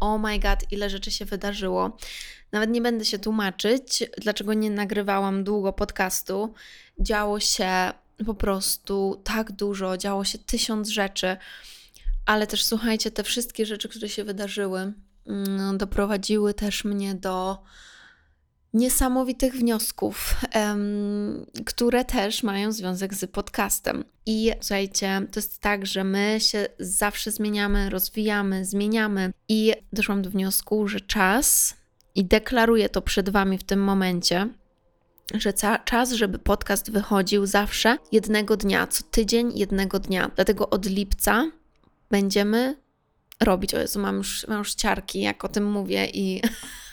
oh my god, ile rzeczy się wydarzyło. Nawet nie będę się tłumaczyć, dlaczego nie nagrywałam długo podcastu. Działo się po prostu tak dużo, działo się tysiąc rzeczy, ale też słuchajcie, te wszystkie rzeczy, które się wydarzyły, mm, doprowadziły też mnie do niesamowitych wniosków, um, które też mają związek z podcastem. I słuchajcie, to jest tak, że my się zawsze zmieniamy, rozwijamy, zmieniamy, i doszłam do wniosku, że czas, i deklaruję to przed Wami w tym momencie, że czas, żeby podcast wychodził zawsze jednego dnia, co tydzień jednego dnia. Dlatego od lipca będziemy robić. O Jezu, mam już, mam już ciarki, jak o tym mówię, i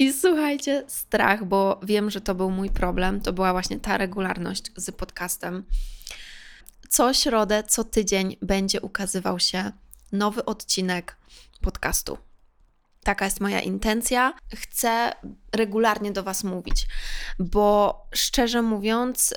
I słuchajcie, strach, bo wiem, że to był mój problem. To była właśnie ta regularność z podcastem. Co środę, co tydzień będzie ukazywał się nowy odcinek podcastu. Taka jest moja intencja. Chcę regularnie do Was mówić, bo szczerze mówiąc,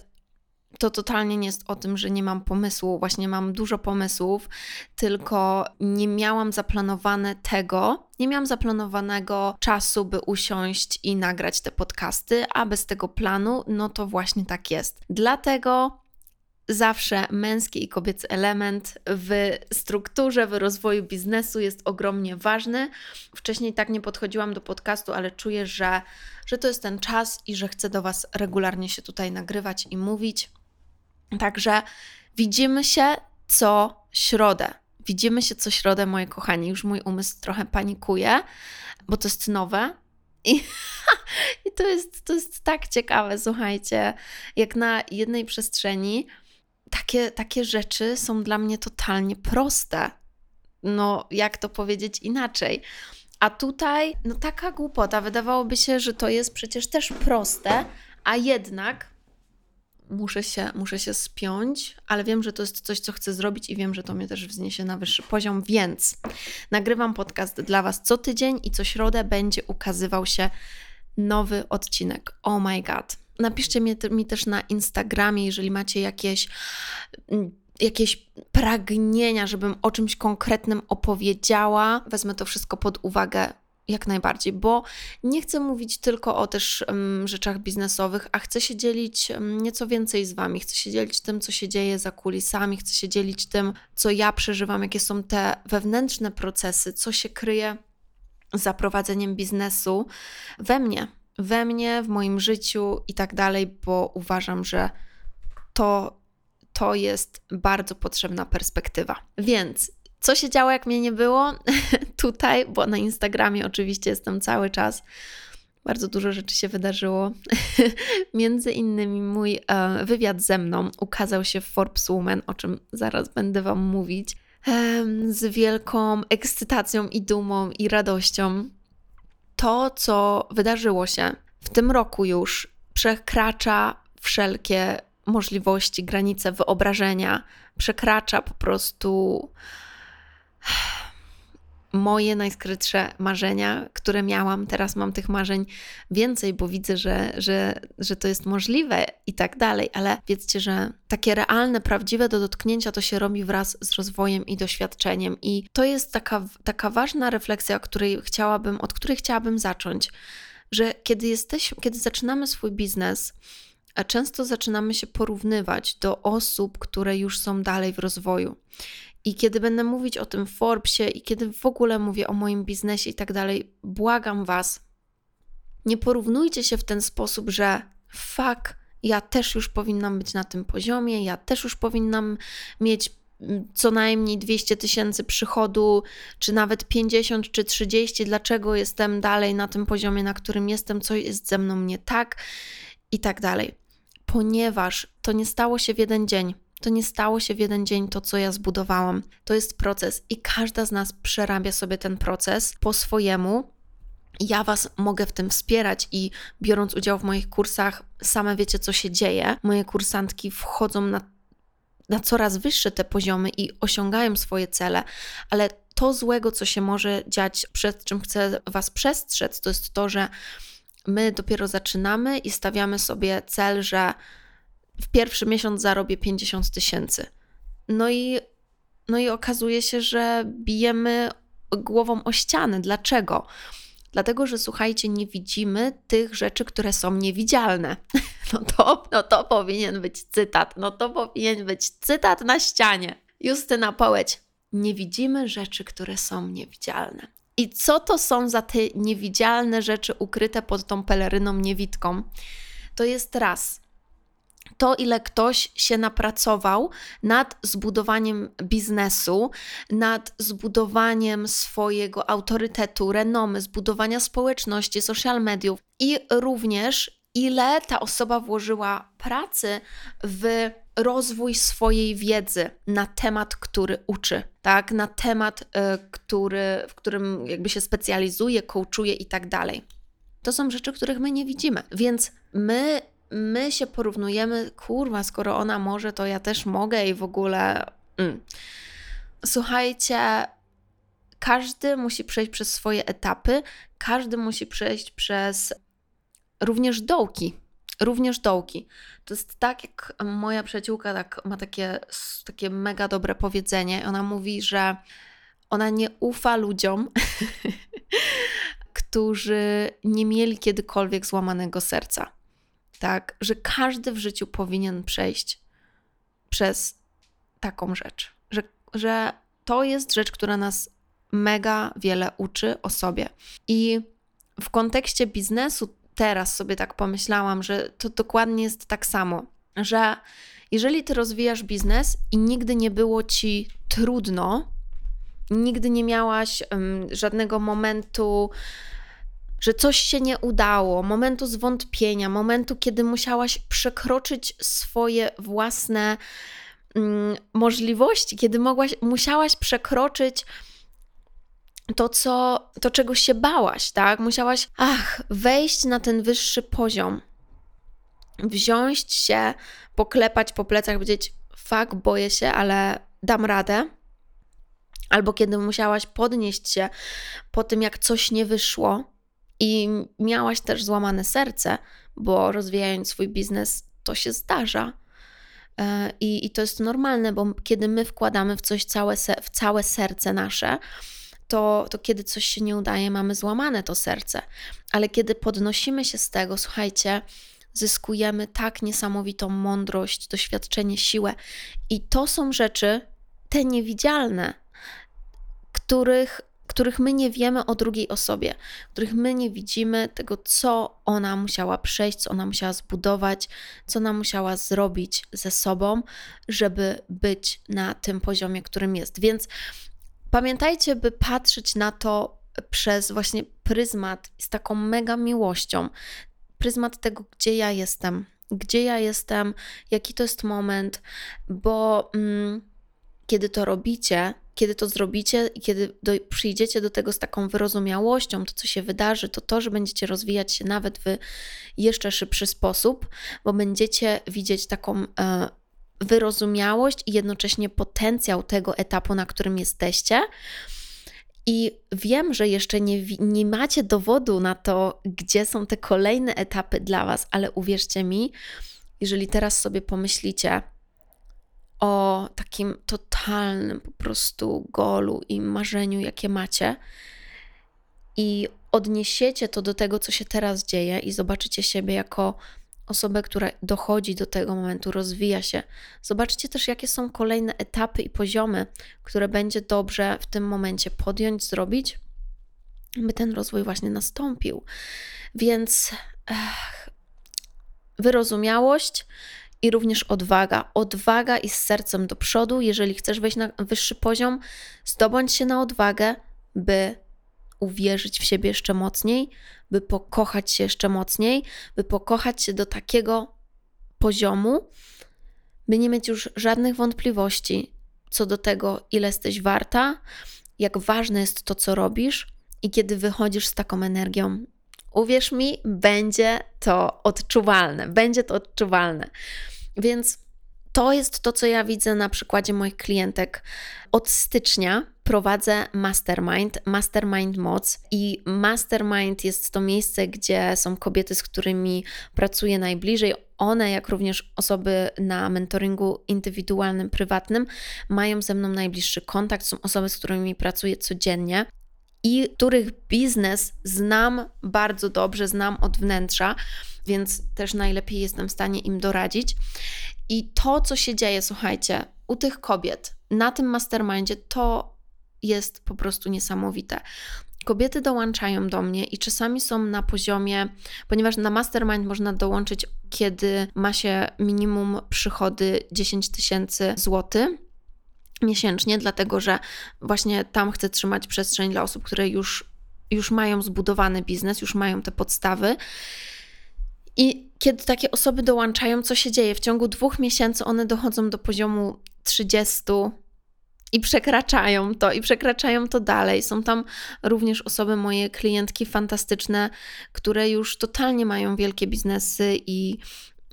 to totalnie nie jest o tym, że nie mam pomysłu. Właśnie mam dużo pomysłów, tylko nie miałam zaplanowane tego, nie miałam zaplanowanego czasu, by usiąść i nagrać te podcasty, a bez tego planu, no to właśnie tak jest. Dlatego zawsze męski i kobiecy element w strukturze, w rozwoju biznesu jest ogromnie ważny. Wcześniej tak nie podchodziłam do podcastu, ale czuję, że, że to jest ten czas i że chcę do Was regularnie się tutaj nagrywać i mówić. Także widzimy się co środę. Widzimy się co środę, moje kochani. Już mój umysł trochę panikuje, bo to jest nowe. I, i to, jest, to jest tak ciekawe, słuchajcie, jak na jednej przestrzeni takie, takie rzeczy są dla mnie totalnie proste. No, jak to powiedzieć inaczej? A tutaj, no taka głupota, wydawałoby się, że to jest przecież też proste, a jednak muszę się, muszę się spiąć, ale wiem, że to jest coś, co chcę zrobić i wiem, że to mnie też wzniesie na wyższy poziom, więc nagrywam podcast dla Was co tydzień i co środę będzie ukazywał się nowy odcinek. Oh my god. Napiszcie mi, mi też na Instagramie, jeżeli macie jakieś mm, jakieś pragnienia, żebym o czymś konkretnym opowiedziała. Wezmę to wszystko pod uwagę jak najbardziej, bo nie chcę mówić tylko o też um, rzeczach biznesowych, a chcę się dzielić um, nieco więcej z Wami. Chcę się dzielić tym, co się dzieje za kulisami, chcę się dzielić tym, co ja przeżywam, jakie są te wewnętrzne procesy, co się kryje za prowadzeniem biznesu we mnie, we mnie, w moim życiu i tak dalej, bo uważam, że to, to jest bardzo potrzebna perspektywa. Więc co się działo, jak mnie nie było? Tutaj, bo na Instagramie oczywiście jestem cały czas. Bardzo dużo rzeczy się wydarzyło. Między innymi mój e, wywiad ze mną ukazał się w Forbes Woman, o czym zaraz będę Wam mówić. E, z wielką ekscytacją i dumą i radością. To, co wydarzyło się w tym roku już, przekracza wszelkie możliwości, granice wyobrażenia, przekracza po prostu moje najskrytsze marzenia, które miałam. Teraz mam tych marzeń więcej, bo widzę, że, że, że to jest możliwe i tak dalej, ale wiedzcie, że takie realne, prawdziwe do dotknięcia to się robi wraz z rozwojem i doświadczeniem. I to jest taka, taka ważna refleksja, której chciałabym, od której chciałabym zacząć, że kiedy, jesteś, kiedy zaczynamy swój biznes, a często zaczynamy się porównywać do osób, które już są dalej w rozwoju. I kiedy będę mówić o tym Forbesie i kiedy w ogóle mówię o moim biznesie i tak dalej, błagam Was, nie porównujcie się w ten sposób, że fuck, ja też już powinnam być na tym poziomie, ja też już powinnam mieć mm, co najmniej 200 tysięcy przychodu, czy nawet 50 czy 30, dlaczego jestem dalej na tym poziomie, na którym jestem, co jest ze mną nie tak i tak dalej. Ponieważ to nie stało się w jeden dzień. To nie stało się w jeden dzień to, co ja zbudowałam. To jest proces i każda z nas przerabia sobie ten proces po swojemu. Ja Was mogę w tym wspierać i biorąc udział w moich kursach, same wiecie, co się dzieje. Moje kursantki wchodzą na, na coraz wyższe te poziomy i osiągają swoje cele, ale to złego, co się może dziać, przed czym chcę Was przestrzec, to jest to, że my dopiero zaczynamy i stawiamy sobie cel, że w pierwszy miesiąc zarobię 50 tysięcy. No i, no i okazuje się, że bijemy głową o ścianę. Dlaczego? Dlatego, że słuchajcie, nie widzimy tych rzeczy, które są niewidzialne. No to, no to powinien być cytat. No to powinien być cytat na ścianie. Justyna Połeć. Nie widzimy rzeczy, które są niewidzialne. I co to są za te niewidzialne rzeczy ukryte pod tą peleryną niewidką? To jest raz to, ile ktoś się napracował nad zbudowaniem biznesu, nad zbudowaniem swojego autorytetu, renomy, zbudowania społeczności, social mediów i również ile ta osoba włożyła pracy w rozwój swojej wiedzy na temat, który uczy, tak, na temat, y, który, w którym jakby się specjalizuje, coachuje i tak dalej. To są rzeczy, których my nie widzimy, więc my my się porównujemy, kurwa, skoro ona może, to ja też mogę i w ogóle. Mm. Słuchajcie, każdy musi przejść przez swoje etapy, każdy musi przejść przez również dołki. Również dołki. To jest tak, jak moja przyjaciółka tak, ma takie, takie mega dobre powiedzenie. Ona mówi, że ona nie ufa ludziom, którzy nie mieli kiedykolwiek złamanego serca tak, że każdy w życiu powinien przejść przez taką rzecz, że, że to jest rzecz, która nas mega wiele uczy o sobie. I w kontekście biznesu teraz sobie tak pomyślałam, że to dokładnie jest tak samo, że jeżeli ty rozwijasz biznes i nigdy nie było ci trudno, nigdy nie miałaś um, żadnego momentu że coś się nie udało, momentu zwątpienia, momentu, kiedy musiałaś przekroczyć swoje własne mm, możliwości, kiedy mogłaś, musiałaś przekroczyć to, co, to, czego się bałaś, tak? Musiałaś, ach, wejść na ten wyższy poziom, wziąć się, poklepać po plecach, powiedzieć, fak, boję się, ale dam radę. Albo kiedy musiałaś podnieść się po tym, jak coś nie wyszło, i miałaś też złamane serce, bo rozwijając swój biznes, to się zdarza. E, I, I to jest normalne, bo kiedy my wkładamy w coś całe, w całe serce nasze, to, to kiedy coś się nie udaje, mamy złamane to serce. Ale kiedy podnosimy się z tego, słuchajcie, zyskujemy tak niesamowitą mądrość, doświadczenie, siłę. I to są rzeczy, te niewidzialne, których których my nie wiemy o drugiej osobie, których my nie widzimy tego, co ona musiała przejść, co ona musiała zbudować, co ona musiała zrobić ze sobą, żeby być na tym poziomie, którym jest. Więc pamiętajcie, by patrzeć na to przez właśnie pryzmat z taką mega miłością, pryzmat tego, gdzie ja jestem, gdzie ja jestem, jaki to jest moment, bo mm, kiedy to robicie, kiedy to zrobicie i kiedy do, przyjdziecie do tego z taką wyrozumiałością, to co się wydarzy, to to, że będziecie rozwijać się nawet w jeszcze szybszy sposób, bo będziecie widzieć taką e, wyrozumiałość i jednocześnie potencjał tego etapu, na którym jesteście. I wiem, że jeszcze nie, nie macie dowodu na to, gdzie są te kolejne etapy dla Was, ale uwierzcie mi, jeżeli teraz sobie pomyślicie o takim totalnym po prostu golu i marzeniu, jakie macie, i odniesiecie to do tego, co się teraz dzieje, i zobaczycie siebie jako osobę, która dochodzi do tego momentu, rozwija się. Zobaczcie też, jakie są kolejne etapy i poziomy, które będzie dobrze w tym momencie podjąć, zrobić, by ten rozwój właśnie nastąpił. Więc ech, wyrozumiałość i również odwaga. Odwaga i z sercem do przodu. Jeżeli chcesz wejść na wyższy poziom, zdobądź się na odwagę, by uwierzyć w siebie jeszcze mocniej, by pokochać się jeszcze mocniej, by pokochać się do takiego poziomu, by nie mieć już żadnych wątpliwości co do tego, ile jesteś warta, jak ważne jest to, co robisz i kiedy wychodzisz z taką energią. Uwierz mi, będzie to odczuwalne, będzie to odczuwalne. Więc to jest to, co ja widzę na przykładzie moich klientek. Od stycznia prowadzę Mastermind, Mastermind Moc i Mastermind jest to miejsce, gdzie są kobiety, z którymi pracuję najbliżej. One, jak również osoby na mentoringu indywidualnym, prywatnym, mają ze mną najbliższy kontakt. Są osoby, z którymi pracuję codziennie i których biznes znam bardzo dobrze, znam od wnętrza, więc też najlepiej jestem w stanie im doradzić. I to, co się dzieje, słuchajcie, u tych kobiet na tym mastermindzie, to jest po prostu niesamowite. Kobiety dołączają do mnie i czasami są na poziomie, ponieważ na mastermind można dołączyć, kiedy ma się minimum przychody 10 tysięcy złotych miesięcznie, dlatego że właśnie tam chcę trzymać przestrzeń dla osób, które już, już mają zbudowany biznes, już mają te podstawy. I kiedy takie osoby dołączają, co się dzieje? W ciągu dwóch miesięcy one dochodzą do poziomu 30 i przekraczają to, i przekraczają to dalej. Są tam również osoby, moje klientki fantastyczne, które już totalnie mają wielkie biznesy i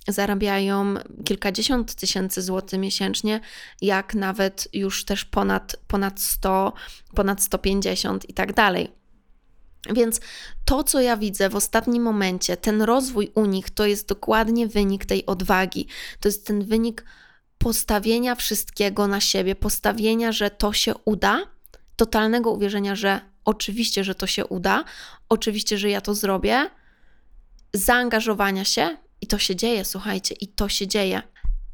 zarabiają kilkadziesiąt tysięcy złotych miesięcznie, jak nawet już też ponad, ponad 100, ponad 150 i tak dalej. Więc to, co ja widzę w ostatnim momencie, ten rozwój u nich, to jest dokładnie wynik tej odwagi. To jest ten wynik postawienia wszystkiego na siebie, postawienia, że to się uda, totalnego uwierzenia, że oczywiście, że to się uda, oczywiście, że ja to zrobię, zaangażowania się to się dzieje, słuchajcie, i to się dzieje.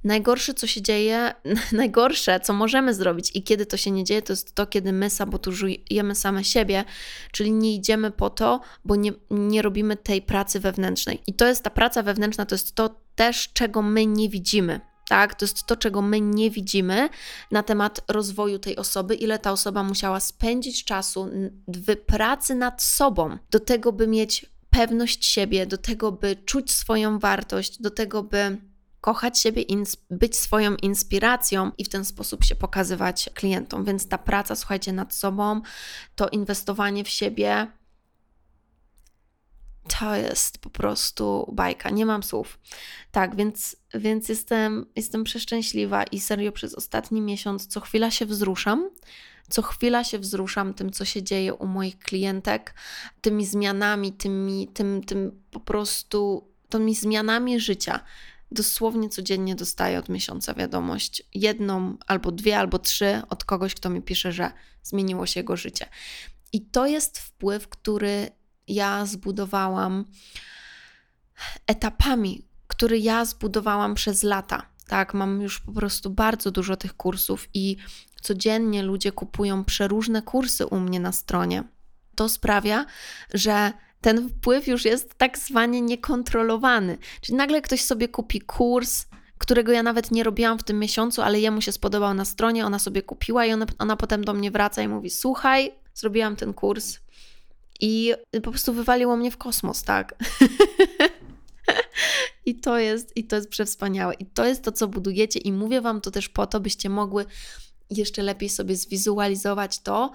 Najgorsze, co się dzieje, najgorsze, co możemy zrobić i kiedy to się nie dzieje, to jest to, kiedy my sabotujemy same siebie, czyli nie idziemy po to, bo nie, nie robimy tej pracy wewnętrznej. I to jest ta praca wewnętrzna, to jest to też, czego my nie widzimy. Tak, to jest to, czego my nie widzimy na temat rozwoju tej osoby, ile ta osoba musiała spędzić czasu w pracy nad sobą, do tego, by mieć pewność siebie, do tego, by czuć swoją wartość, do tego, by kochać siebie, być swoją inspiracją i w ten sposób się pokazywać klientom. Więc ta praca, słuchajcie, nad sobą, to inwestowanie w siebie, to jest po prostu bajka, nie mam słów. Tak, więc, więc jestem, jestem przeszczęśliwa i serio przez ostatni miesiąc co chwila się wzruszam. Co chwila się wzruszam tym, co się dzieje u moich klientek, tymi zmianami, tymi, tym, tym po prostu, tymi zmianami życia. Dosłownie codziennie dostaję od miesiąca wiadomość, jedną albo dwie, albo trzy od kogoś, kto mi pisze, że zmieniło się jego życie. I to jest wpływ, który ja zbudowałam etapami, który ja zbudowałam przez lata. Tak, mam już po prostu bardzo dużo tych kursów i codziennie ludzie kupują przeróżne kursy u mnie na stronie. To sprawia, że ten wpływ już jest tak zwanie niekontrolowany. Czyli nagle ktoś sobie kupi kurs, którego ja nawet nie robiłam w tym miesiącu, ale jemu się spodobał na stronie, ona sobie kupiła i ona, ona potem do mnie wraca i mówi: Słuchaj, zrobiłam ten kurs i po prostu wywaliło mnie w kosmos, tak? I to jest, i to jest przewspaniałe. I to jest to, co budujecie, i mówię Wam to też po to, byście mogły jeszcze lepiej sobie zwizualizować to,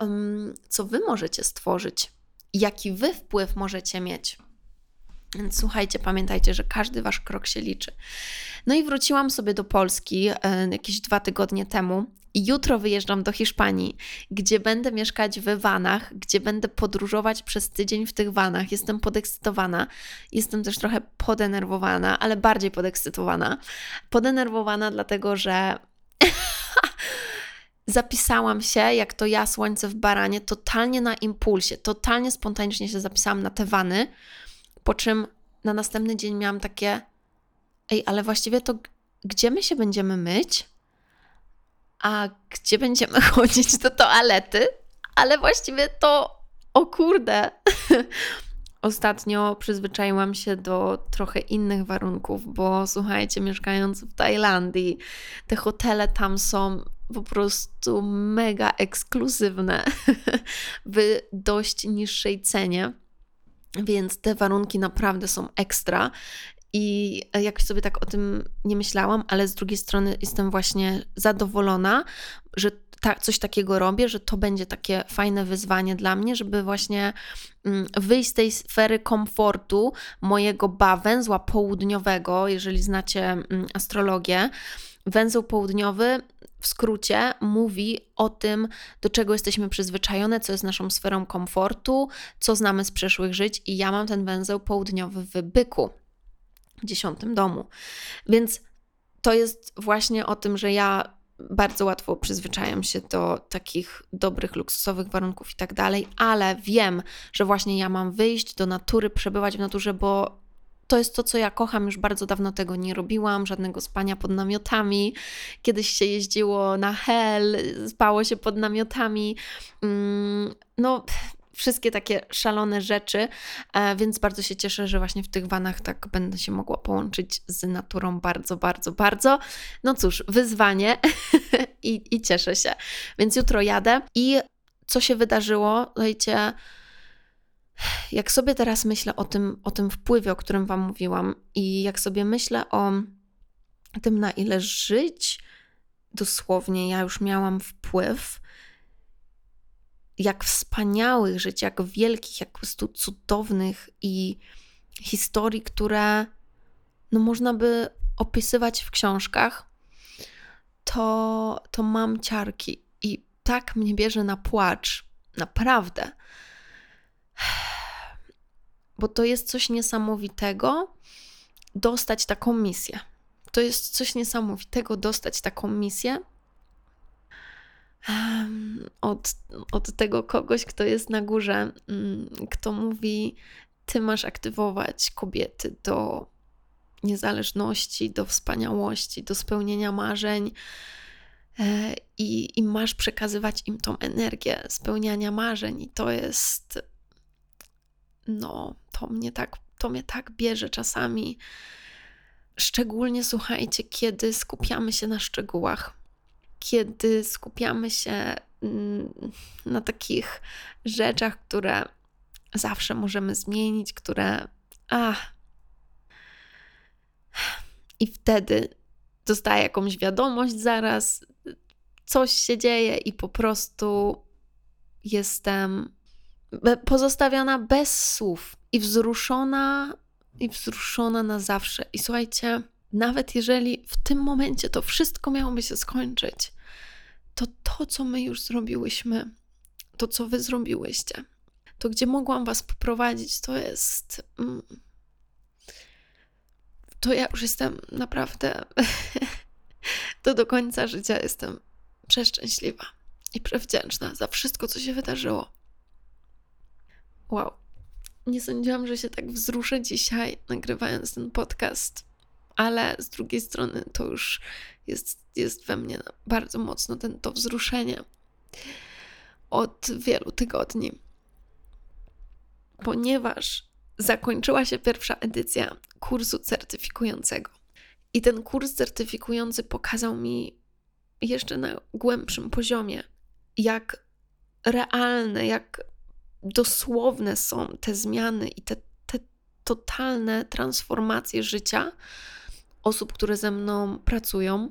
um, co Wy możecie stworzyć, jaki Wy wpływ możecie mieć. Więc słuchajcie, pamiętajcie, że każdy wasz krok się liczy. No i wróciłam sobie do Polski e, jakieś dwa tygodnie temu. I jutro wyjeżdżam do Hiszpanii, gdzie będę mieszkać w vanach, gdzie będę podróżować przez tydzień w tych vanach. Jestem podekscytowana, jestem też trochę podenerwowana, ale bardziej podekscytowana. Podenerwowana, dlatego że zapisałam się, jak to ja, słońce w baranie, totalnie na impulsie, totalnie spontanicznie się zapisałam na te wany, po czym na następny dzień miałam takie, ej, ale właściwie to gdzie my się będziemy myć? A gdzie będziemy chodzić do toalety? Ale właściwie to, o kurde, ostatnio przyzwyczaiłam się do trochę innych warunków, bo słuchajcie, mieszkając w Tajlandii, te hotele tam są po prostu mega ekskluzywne w dość niższej cenie. Więc te warunki naprawdę są ekstra. I jak sobie tak o tym nie myślałam, ale z drugiej strony jestem właśnie zadowolona, że ta, coś takiego robię, że to będzie takie fajne wyzwanie dla mnie, żeby właśnie mm, wyjść z tej sfery komfortu mojego bawęzła południowego, jeżeli znacie mm, astrologię. Węzeł południowy w skrócie mówi o tym, do czego jesteśmy przyzwyczajone, co jest naszą sferą komfortu, co znamy z przeszłych żyć, i ja mam ten węzeł południowy w byku, w dziesiątym domu. Więc to jest właśnie o tym, że ja bardzo łatwo przyzwyczajam się do takich dobrych, luksusowych warunków i tak dalej, ale wiem, że właśnie ja mam wyjść do natury, przebywać w naturze, bo to jest to, co ja kocham. Już bardzo dawno tego nie robiłam, żadnego spania pod namiotami. Kiedyś się jeździło na hel, spało się pod namiotami. Mm, no, wszystkie takie szalone rzeczy, e, więc bardzo się cieszę, że właśnie w tych vanach tak będę się mogła połączyć z naturą bardzo, bardzo, bardzo. No cóż, wyzwanie I, i cieszę się. Więc jutro jadę i co się wydarzyło, słuchajcie, jak sobie teraz myślę o tym, o tym wpływie, o którym Wam mówiłam, i jak sobie myślę o tym, na ile żyć, dosłownie ja już miałam wpływ, jak wspaniałych żyć, jak wielkich, jak po prostu cudownych i historii, które no można by opisywać w książkach, to, to mam ciarki i tak mnie bierze na płacz. Naprawdę bo to jest coś niesamowitego dostać taką misję. To jest coś niesamowitego dostać taką misję od, od tego kogoś, kto jest na górze, mm, kto mówi: Ty masz aktywować kobiety do niezależności, do wspaniałości, do spełnienia marzeń. E, I, I masz przekazywać im tą energię spełniania marzeń, i to jest no, to mnie tak, to mnie tak bierze czasami. Szczególnie słuchajcie, kiedy skupiamy się na szczegółach, kiedy skupiamy się mm, na takich rzeczach, które zawsze możemy zmienić, które. Ach. I wtedy dostaję jakąś wiadomość zaraz, coś się dzieje i po prostu jestem pozostawiona bez słów i wzruszona, i wzruszona na zawsze. I słuchajcie, nawet jeżeli w tym momencie to wszystko miałoby się skończyć, to to, co my już zrobiłyśmy, to, co wy zrobiłyście, to gdzie mogłam was poprowadzić, to jest. Mm, to ja już jestem naprawdę. to do końca życia jestem przeszczęśliwa i przewdzięczna za wszystko, co się wydarzyło. Wow. Nie sądziłam, że się tak wzruszę dzisiaj, nagrywając ten podcast, ale z drugiej strony to już jest, jest we mnie bardzo mocno ten, to wzruszenie od wielu tygodni. Ponieważ zakończyła się pierwsza edycja kursu certyfikującego. I ten kurs certyfikujący pokazał mi jeszcze na głębszym poziomie, jak realne, jak dosłowne są te zmiany i te, te totalne transformacje życia osób, które ze mną pracują.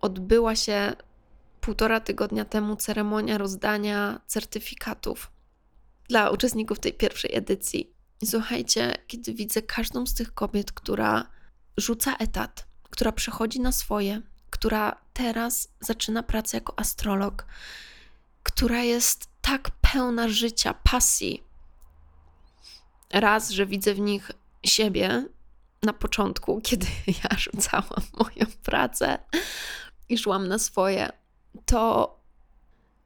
Odbyła się półtora tygodnia temu ceremonia rozdania certyfikatów dla uczestników tej pierwszej edycji. I słuchajcie, kiedy widzę każdą z tych kobiet, która rzuca etat, która przechodzi na swoje, która teraz zaczyna pracę jako astrolog, która jest tak pełna życia, pasji. Raz, że widzę w nich siebie na początku, kiedy ja rzucałam moją pracę i szłam na swoje, to,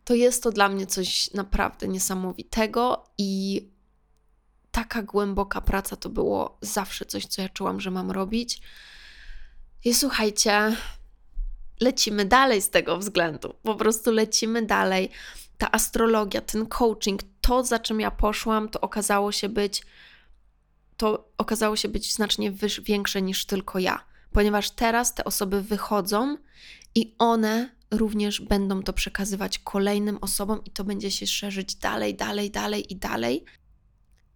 to jest to dla mnie coś naprawdę niesamowitego i taka głęboka praca to było zawsze coś, co ja czułam, że mam robić. I słuchajcie, lecimy dalej z tego względu. Po prostu lecimy dalej. Ta astrologia, ten coaching, to za czym ja poszłam, to okazało się być to okazało się być znacznie większe niż tylko ja, ponieważ teraz te osoby wychodzą i one również będą to przekazywać kolejnym osobom i to będzie się szerzyć dalej, dalej, dalej i dalej.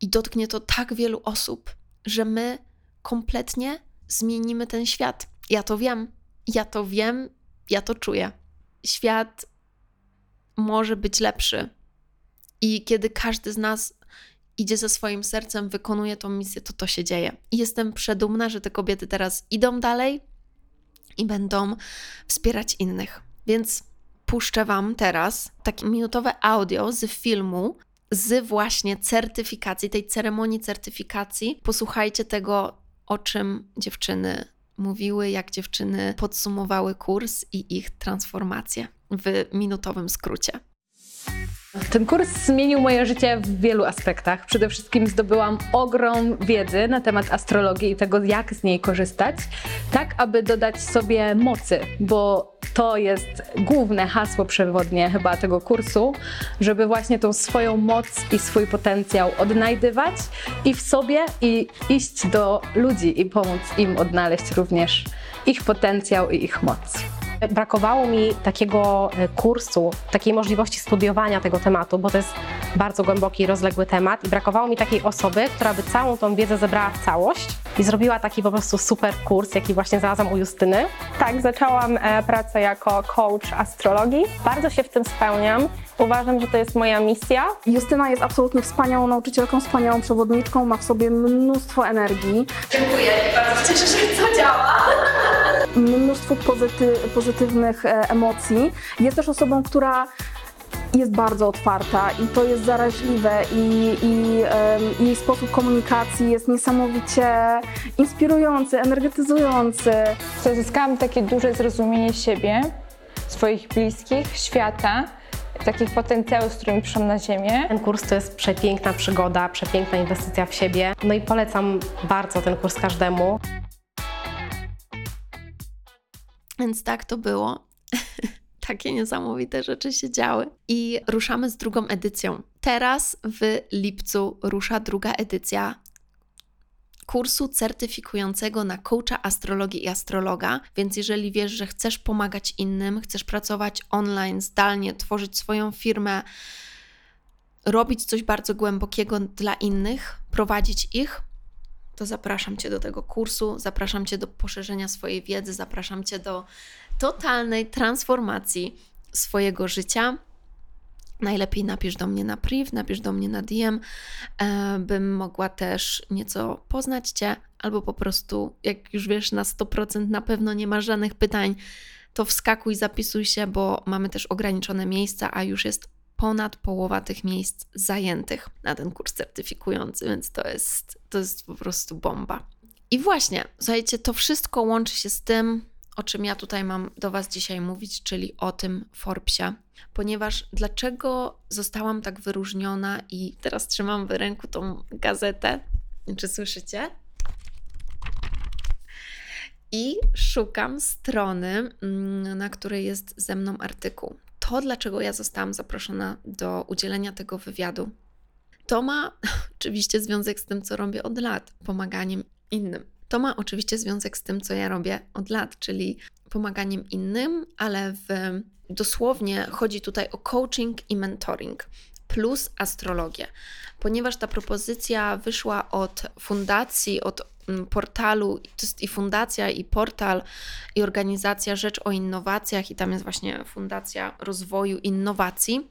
I dotknie to tak wielu osób, że my kompletnie zmienimy ten świat. Ja to wiem, ja to wiem, ja to czuję. Świat może być lepszy. I kiedy każdy z nas idzie ze swoim sercem, wykonuje tą misję, to to się dzieje. I jestem przedumna, że te kobiety teraz idą dalej i będą wspierać innych. Więc puszczę Wam teraz takie minutowe audio z filmu, z właśnie certyfikacji, tej ceremonii certyfikacji. Posłuchajcie tego, o czym dziewczyny mówiły, jak dziewczyny podsumowały kurs i ich transformację w minutowym skrócie. Ten kurs zmienił moje życie w wielu aspektach. Przede wszystkim zdobyłam ogrom wiedzy na temat astrologii i tego, jak z niej korzystać, tak aby dodać sobie mocy, bo to jest główne hasło przewodnie chyba tego kursu, żeby właśnie tą swoją moc i swój potencjał odnajdywać i w sobie i iść do ludzi i pomóc im odnaleźć również ich potencjał i ich moc. Brakowało mi takiego e, kursu, takiej możliwości studiowania tego tematu, bo to jest bardzo głęboki i rozległy temat i brakowało mi takiej osoby, która by całą tą wiedzę zebrała w całość i zrobiła taki po prostu super kurs, jaki właśnie znalazłam u Justyny. Tak, zaczęłam e, pracę jako coach astrologii. Bardzo się w tym spełniam. Uważam, że to jest moja misja. Justyna jest absolutnie wspaniałą nauczycielką, wspaniałą przewodniczką, ma w sobie mnóstwo energii. Dziękuję i bardzo cieszę się, że to działa. Mnóstwo pozyty, pozytywnych e, emocji. Jest też osobą, która jest bardzo otwarta i to jest zaraźliwe i, i um, jej sposób komunikacji jest niesamowicie inspirujący, energetyzujący. Zyskałam takie duże zrozumienie siebie, swoich bliskich, świata, takich potencjałów, z którymi przyszłam na ziemię. Ten kurs to jest przepiękna przygoda, przepiękna inwestycja w siebie. No i polecam bardzo ten kurs każdemu. Więc tak to było. Takie niesamowite rzeczy się działy. I ruszamy z drugą edycją. Teraz w lipcu rusza druga edycja kursu certyfikującego na coacha astrologii i astrologa. Więc jeżeli wiesz, że chcesz pomagać innym, chcesz pracować online, zdalnie, tworzyć swoją firmę, robić coś bardzo głębokiego dla innych, prowadzić ich, to zapraszam Cię do tego kursu, zapraszam Cię do poszerzenia swojej wiedzy, zapraszam Cię do totalnej transformacji swojego życia. Najlepiej napisz do mnie na priv, napisz do mnie na DM, e, bym mogła też nieco poznać Cię, albo po prostu, jak już wiesz, na 100% na pewno nie ma żadnych pytań, to wskakuj, zapisuj się, bo mamy też ograniczone miejsca, a już jest ponad połowa tych miejsc zajętych na ten kurs certyfikujący, więc to jest, to jest po prostu bomba. I właśnie, słuchajcie, to wszystko łączy się z tym, o czym ja tutaj mam do Was dzisiaj mówić, czyli o tym Forbesie. Ponieważ dlaczego zostałam tak wyróżniona i teraz trzymam w ręku tą gazetę, czy słyszycie? I szukam strony, mm, na której jest ze mną artykuł to, dlaczego ja zostałam zaproszona do udzielenia tego wywiadu, to ma oczywiście związek z tym, co robię od lat pomaganiem innym. To ma oczywiście związek z tym, co ja robię od lat, czyli pomaganiem innym, ale w, dosłownie chodzi tutaj o coaching i mentoring plus astrologię, ponieważ ta propozycja wyszła od fundacji, od Mm, portalu, to jest i fundacja, i portal, i organizacja Rzecz o Innowacjach, i tam jest właśnie Fundacja Rozwoju Innowacji.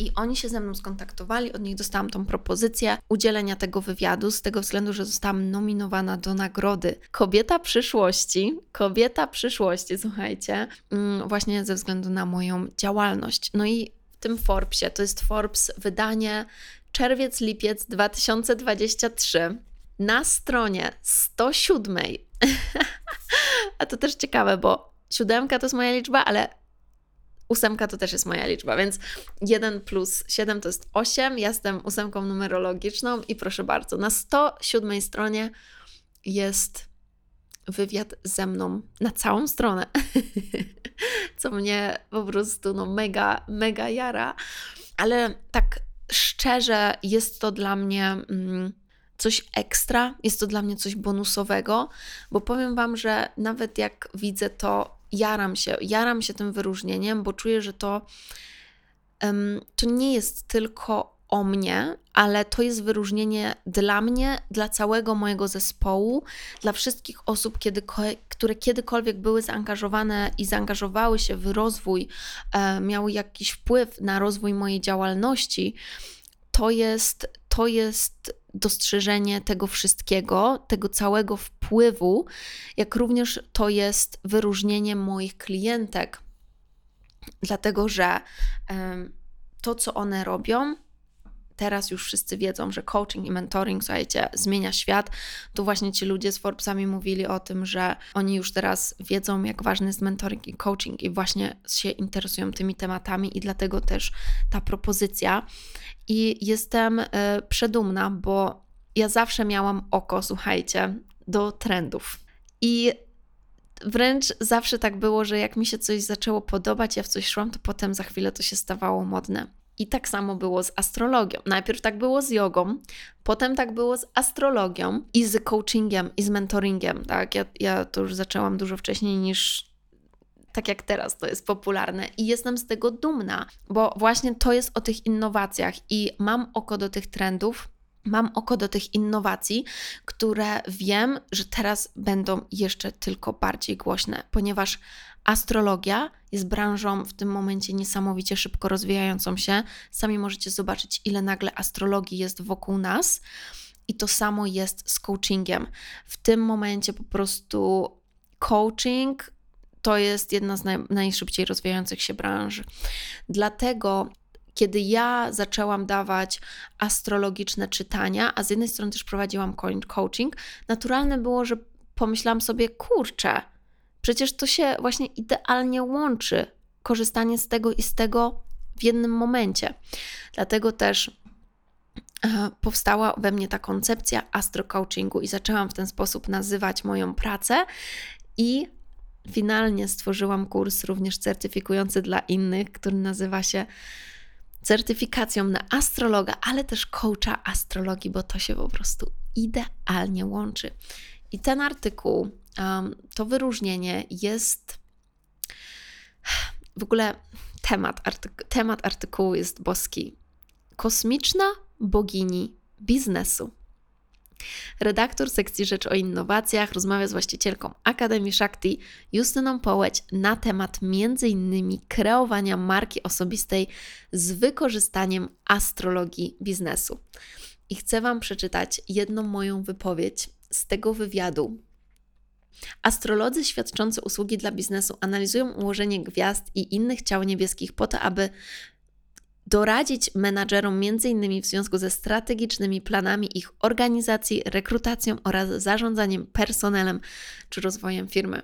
I oni się ze mną skontaktowali, od nich dostałam tą propozycję udzielenia tego wywiadu, z tego względu, że zostałam nominowana do nagrody Kobieta przyszłości. Kobieta przyszłości, słuchajcie, mm, właśnie ze względu na moją działalność. No i w tym Forbesie, to jest Forbes wydanie czerwiec-lipiec 2023 na stronie 107. A to też ciekawe, bo siódemka to jest moja liczba, ale ósemka to też jest moja liczba, więc 1 plus 7 to jest 8. Ja jestem ósemką numerologiczną i proszę bardzo, na 107 stronie jest wywiad ze mną na całą stronę, co mnie po prostu no mega, mega jara, ale tak szczerze jest to dla mnie mm, coś ekstra, jest to dla mnie coś bonusowego, bo powiem Wam, że nawet jak widzę to, jaram się, jaram się tym wyróżnieniem, bo czuję, że to, em, to nie jest tylko o mnie, ale to jest wyróżnienie dla mnie, dla całego mojego zespołu, dla wszystkich osób, kiedy, które kiedykolwiek były zaangażowane i zaangażowały się w rozwój, e, miały jakiś wpływ na rozwój mojej działalności. To jest, to jest dostrzeżenie tego wszystkiego, tego całego wpływu, jak również to jest wyróżnienie moich klientek, dlatego że to, co one robią, teraz już wszyscy wiedzą, że coaching i mentoring, słuchajcie, zmienia świat. Tu właśnie ci ludzie z Forbesami mówili o tym, że oni już teraz wiedzą, jak ważny jest mentoring i coaching i właśnie się interesują tymi tematami i dlatego też ta propozycja. I jestem y, przedumna, bo ja zawsze miałam oko, słuchajcie, do trendów. I wręcz zawsze tak było, że jak mi się coś zaczęło podobać, ja w coś szłam, to potem za chwilę to się stawało modne. I tak samo było z astrologią. Najpierw tak było z jogą, potem tak było z astrologią i z coachingiem i z mentoringiem. Tak? Ja, ja to już zaczęłam dużo wcześniej niż tak jak teraz to jest popularne i jestem z tego dumna, bo właśnie to jest o tych innowacjach i mam oko do tych trendów, mam oko do tych innowacji, które wiem, że teraz będą jeszcze tylko bardziej głośne, ponieważ astrologia jest branżą w tym momencie niesamowicie szybko rozwijającą się. Sami możecie zobaczyć, ile nagle astrologii jest wokół nas. I to samo jest z coachingiem. W tym momencie po prostu coaching to jest jedna z naj, najszybciej rozwijających się branż. Dlatego kiedy ja zaczęłam dawać astrologiczne czytania, a z jednej strony też prowadziłam coaching, naturalne było, że pomyślałam sobie, kurczę, przecież to się właśnie idealnie łączy, korzystanie z tego i z tego w jednym momencie. Dlatego też e, powstała we mnie ta koncepcja astrocoachingu i zaczęłam w ten sposób nazywać moją pracę i finalnie stworzyłam kurs również certyfikujący dla innych, który nazywa się certyfikacją na astrologa, ale też coacha astrologii, bo to się po prostu idealnie łączy. I ten artykuł, to wyróżnienie jest w ogóle temat, artyku, temat artykułu jest boski. Kosmiczna bogini biznesu. Redaktor sekcji Rzecz o Innowacjach rozmawia z właścicielką Akademii Shakti Justyną Połeć na temat m.in. kreowania marki osobistej z wykorzystaniem astrologii biznesu. I chcę Wam przeczytać jedną moją wypowiedź z tego wywiadu. Astrolodzy świadczący usługi dla biznesu analizują ułożenie gwiazd i innych ciał niebieskich po to, aby doradzić menadżerom m.in. w związku ze strategicznymi planami ich organizacji, rekrutacją oraz zarządzaniem personelem czy rozwojem firmy.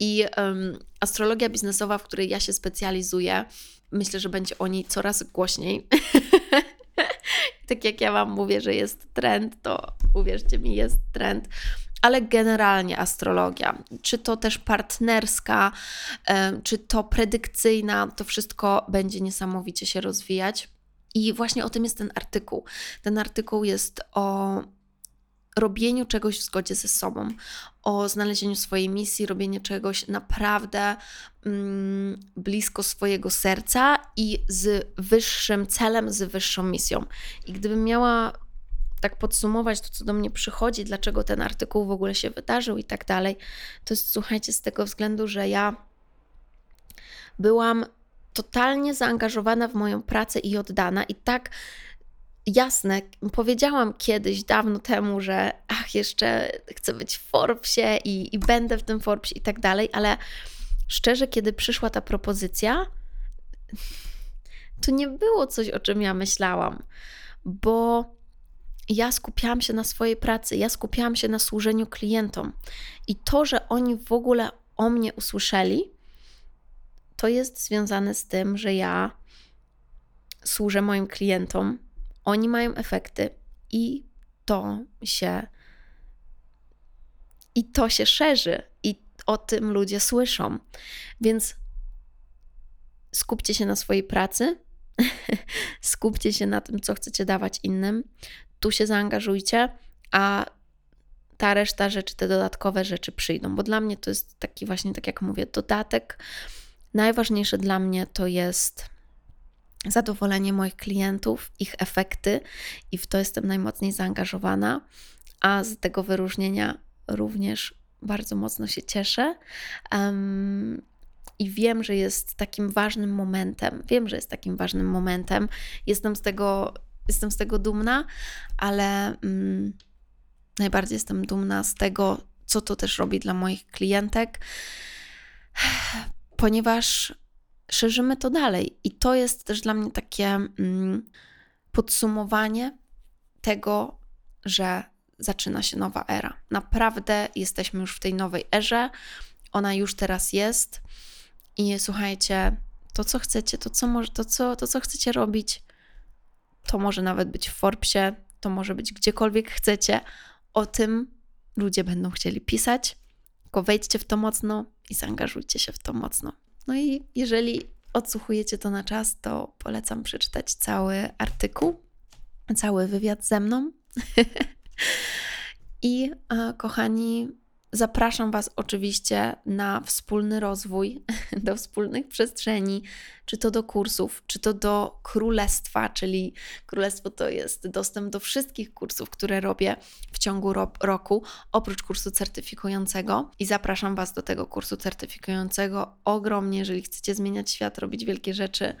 I um, astrologia biznesowa, w której ja się specjalizuję, myślę, że będzie o niej coraz głośniej. tak jak ja Wam mówię, że jest trend, to uwierzcie mi, jest trend ale generalnie astrologia, czy to też partnerska, czy to predykcyjna, to wszystko będzie niesamowicie się rozwijać. I właśnie o tym jest ten artykuł. Ten artykuł jest o robieniu czegoś w zgodzie ze sobą, o znalezieniu swojej misji, robieniu czegoś naprawdę mm, blisko swojego serca i z wyższym celem, z wyższą misją. I gdybym miała tak podsumować to, co do mnie przychodzi, dlaczego ten artykuł w ogóle się wydarzył i tak dalej, to jest słuchajcie, z tego względu, że ja byłam totalnie zaangażowana w moją pracę i oddana, i tak jasne, powiedziałam kiedyś, dawno temu, że ach, jeszcze chcę być w Forbesie i, i będę w tym Forbesie i tak dalej, ale szczerze, kiedy przyszła ta propozycja, to nie było coś, o czym ja myślałam, bo ja skupiałam się na swojej pracy, ja skupiałam się na służeniu klientom. I to, że oni w ogóle o mnie usłyszeli, to jest związane z tym, że ja służę moim klientom, oni mają efekty i to się i to się szerzy i o tym ludzie słyszą. Więc skupcie się na swojej pracy, skupcie się na tym, co chcecie dawać innym, tu się zaangażujcie, a ta reszta rzeczy, te dodatkowe rzeczy przyjdą, bo dla mnie to jest taki właśnie, tak jak mówię, dodatek. Najważniejsze dla mnie to jest zadowolenie moich klientów, ich efekty i w to jestem najmocniej zaangażowana, a z tego wyróżnienia również bardzo mocno się cieszę. Um, i wiem, że jest takim ważnym momentem. Wiem, że jest takim ważnym momentem. Jestem z tego, jestem z tego dumna, ale mm, najbardziej jestem dumna z tego, co to też robi dla moich klientek, ponieważ szerzymy to dalej. I to jest też dla mnie takie mm, podsumowanie tego, że zaczyna się nowa era. Naprawdę jesteśmy już w tej nowej erze. Ona już teraz jest. I słuchajcie, to co chcecie, to co, może, to co, to co chcecie robić, to może nawet być w Forbesie, to może być gdziekolwiek chcecie. O tym ludzie będą chcieli pisać. Tylko wejdźcie w to mocno i zaangażujcie się w to mocno. No i jeżeli odsłuchujecie to na czas, to polecam przeczytać cały artykuł, cały wywiad ze mną. I kochani, Zapraszam Was oczywiście na wspólny rozwój, do wspólnych przestrzeni, czy to do kursów, czy to do królestwa, czyli królestwo to jest dostęp do wszystkich kursów, które robię w ciągu ro roku, oprócz kursu certyfikującego. I zapraszam Was do tego kursu certyfikującego ogromnie, jeżeli chcecie zmieniać świat, robić wielkie rzeczy.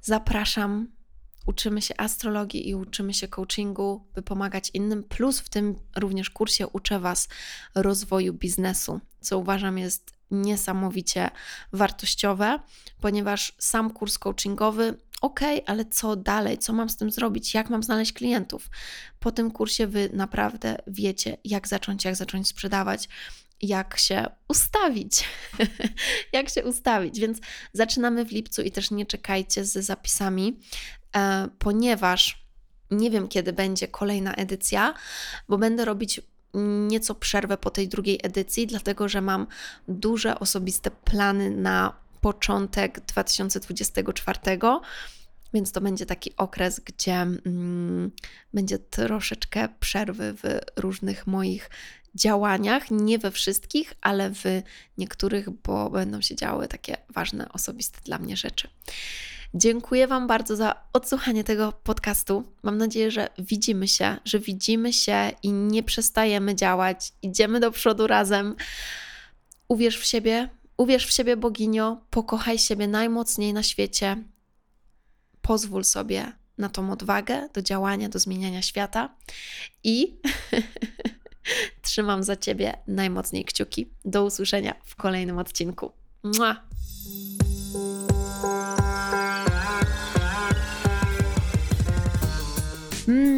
Zapraszam uczymy się astrologii i uczymy się coachingu, by pomagać innym. Plus w tym również kursie uczę Was rozwoju biznesu, co uważam jest niesamowicie wartościowe, ponieważ sam kurs coachingowy, ok, ale co dalej? Co mam z tym zrobić? Jak mam znaleźć klientów? Po tym kursie Wy naprawdę wiecie, jak zacząć, jak zacząć sprzedawać, jak się ustawić. jak się ustawić. Więc zaczynamy w lipcu i też nie czekajcie z zapisami. E, ponieważ nie wiem, kiedy będzie kolejna edycja, bo będę robić nieco przerwę po tej drugiej edycji, dlatego że mam duże osobiste plany na początek 2024. Więc to będzie taki okres, gdzie mm, będzie troszeczkę przerwy w różnych moich działaniach, nie we wszystkich, ale w niektórych, bo będą się działy takie ważne, osobiste dla mnie rzeczy. Dziękuję Wam bardzo za odsłuchanie tego podcastu. Mam nadzieję, że widzimy się, że widzimy się i nie przestajemy działać. Idziemy do przodu razem. Uwierz w siebie, uwierz w siebie, boginio, pokochaj siebie najmocniej na świecie. Pozwól sobie na tą odwagę do działania, do zmieniania świata i trzymam za Ciebie najmocniej kciuki. Do usłyszenia w kolejnym odcinku. Mua! Hmm.